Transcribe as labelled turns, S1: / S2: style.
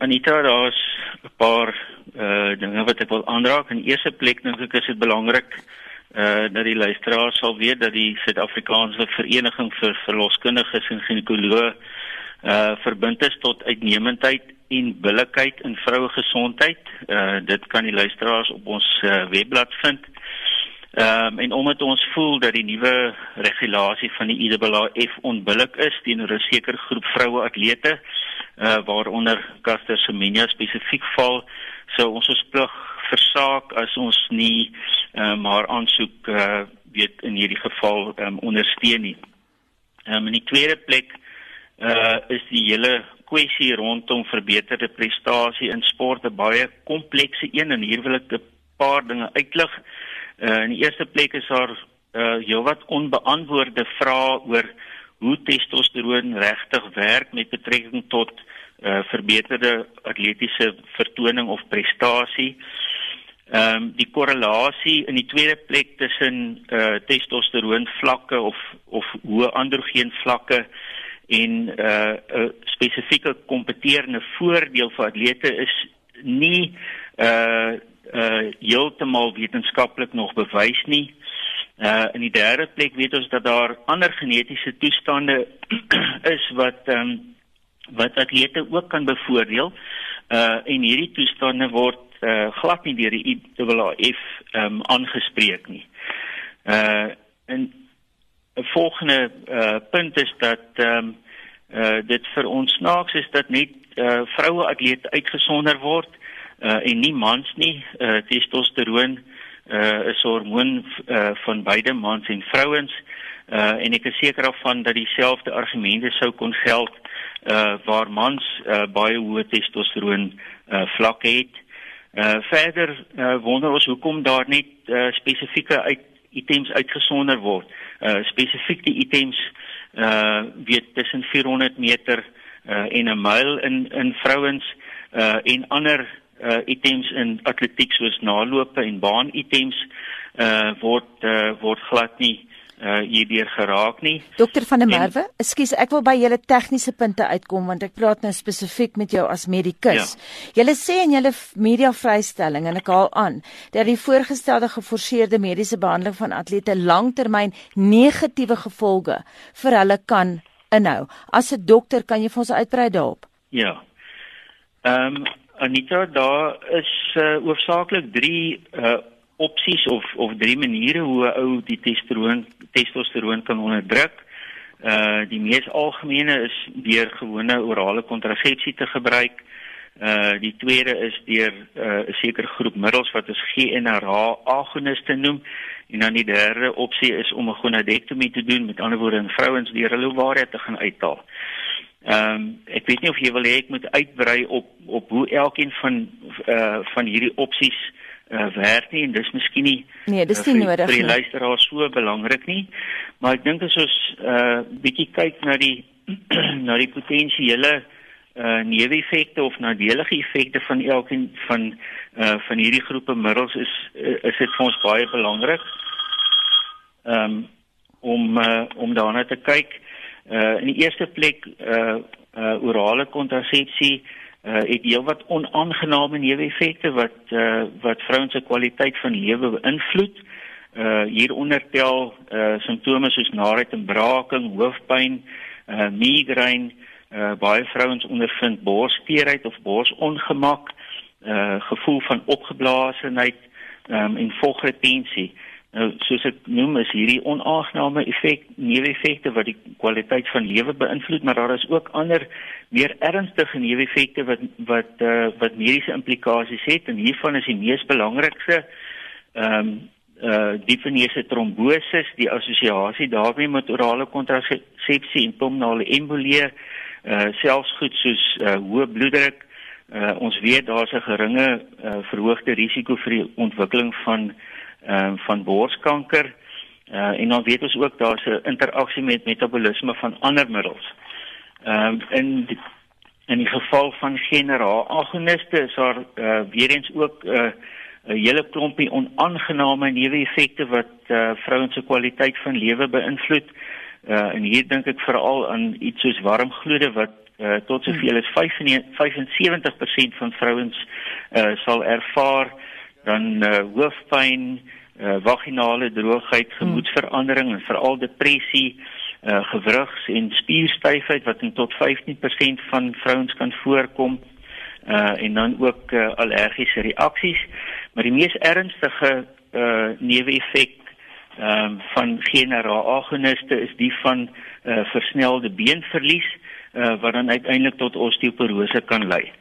S1: Anita, daar's 'n paar uh dinge wat ek wil aanraak. In eerste plek dink ek is dit belangrik uh dat die luisteraars sal weet dat die Suid-Afrikaanse Vereniging vir Verloskundiges en Ginekoloë uh verbind is tot uitnemendheid en billikheid in vroue gesondheid. Uh dit kan die luisteraars op ons uh, webblad vind. Ehm um, en omdat ons voel dat die nuwe regulasie van die IAAF onbillik is teenoor 'n sekere groep vroue atlete uh waaronder Caster Semenya spesifiek val, sou ons ons plig versaak as ons nie uh maar aansoek uh weet in hierdie geval um, ondersteun nie. Ehm um, in die tweede plek uh is die hele kwessie rondom verbeterde prestasie in sport 'n baie komplekse een en hier wil ek 'n paar dinge uitlig. Uh, in die eerste plek is daar uh heelwat onbeantwoorde vrae oor hoe testosteron regtig werk met betrekking tot uh verbeterde atletiese vertoning of prestasie. Ehm um, die korrelasie in die tweede plek tussen uh testosteron vlakke of of hoë androgeen vlakke en 'n uh, uh, spesifieke kompeterende voordeel vir atlete is nie uh uh heeltemal wetenskaplik nog bewys nie. Uh in die derde plek weet ons dat daar ander genetiese toestande is wat ehm um, wat atlete ook kan bevoordeel. Uh en hierdie toestande word uh glad nie deur die IAAF ehm um, aangespreek nie. Uh en 'n volgende uh punt is dat ehm um, uh dit vir ons snaaks is dat net uh vroue atlete uitgesonder word uh, en nie mans nie. Uh, testosteron uh, is 'n hormoon uh, van beide mans en vrouens. Uh, en ek is seker daarvan dat dieselfde argumente sou kon geld uh, waar mans uh, baie hoë testosteron uh, vlakke het. Uh, verder uh, wonder ons hoekom daar net uh, spesifieke uit items uitgesonder word. Uh, spesifiek die items uh weet tussen 400 meter uh en 'n myl in in vrouens uh en ander uh items in atletiek soos nalope en baan items uh word uh word glad nie uh hierdeur geraak nie.
S2: Dokter van der Merwe, ekskuus, ek wil by julle tegniese punte uitkom want ek praat nou spesifiek met jou as medikus. Ja. Julle sê in julle media vrystelling en ek haal aan dat die voorgestelde geforseerde mediese behandeling van atlete langtermyn negatiewe gevolge vir hulle kan inhou. As 'n dokter kan jy vir ons uitbrei daarop?
S1: Ja. Ehm um, Anita, daar is uh, oorsaaklik 3 uh opsies of of drie maniere hoe 'n ou die testosteron testosteron kan onderdruk. Uh die mees algemene is deur gewone orale kontrasepsie te gebruik. Uh die tweede is deur 'n uh, sekere groep middels wat ons GnRH agoniste noem. En dan die derde opsie is om 'n gonadektomie te doen, met ander woorde in vrouens deur hulle ovaria te gaan uithaal. Ehm um, ek weet nie of jy wil hê ek moet uitbrei op op hoe elkeen van uh van hierdie opsies uh werk nie en dis miskien nie
S2: Nee, dis nie uh, nodig
S1: nie. Vir die luisteraar so belangrik nie. Maar ek dink as ons uh bietjie kyk na die na die potensiële uh neeweffekte of nadelige effekte van elkeen van uh van hierdie groepe middels is is dit vir ons baie belangrik. Ehm um, om uh, om daarna te kyk. Uh in die eerste plek uh uh orale kontrasepsie uh het heelwat onaangename neeweffekte wat uh wat vrouens se kwaliteit van lewe beïnvloed. Uh hieronder tel uh simptome soos naait en braaking, hoofpyn, uh migraine, uh baie vrouens ondervind borsteerheid of borsongemak, uh gevoel van opgeblaasenheid um, en vogretensie. Nou soos ek noem is hierdie onaangename effek neeweffekte wat die kwaliteit van lewe beïnvloed, maar daar is ook ander meer ernstige neeweffekte wat wat uh, wat mediese implikasies het en hiervan is die mees belangrikste ehm um, uh eh, diepenese trombose, die assosiasie daarmee met orale kontrasepsie en pulmonale embolie, uh selfs goed soos uh hoë bloeddruk. Uh ons weet daar's 'n geringe uh verhoogde risiko vir die ontwikkeling van ehm uh, van borskanker. Uh en dan weet ons ook daar's 'n interaksie met metabolisme van ander middels. Ehm um, in die, in die geval van generaal agoniste is daar uh weer eens ook 'n uh, 'n hele klompie onaangename neeweffekte wat uh vrouens se kwaliteit van lewe beïnvloed. Uh en hier dink ek veral aan iets soos warm gloede wat uh, tot soveel as 75% van vrouens uh, sal ervaar dan uh, hoofpyn, uh, vaginale droogheid, gemoedsverandering en veral depressie, uh, gewrigs- en spierstyfheid wat tot 15% van vrouens kan voorkom uh en dan ook uh, allergiese reaksies maar die mees ernstige uh neeweffek ehm um, van GnRH-agoniste is die van uh versnelde beenverlies uh wat dan uiteindelik tot osteoporose kan lei.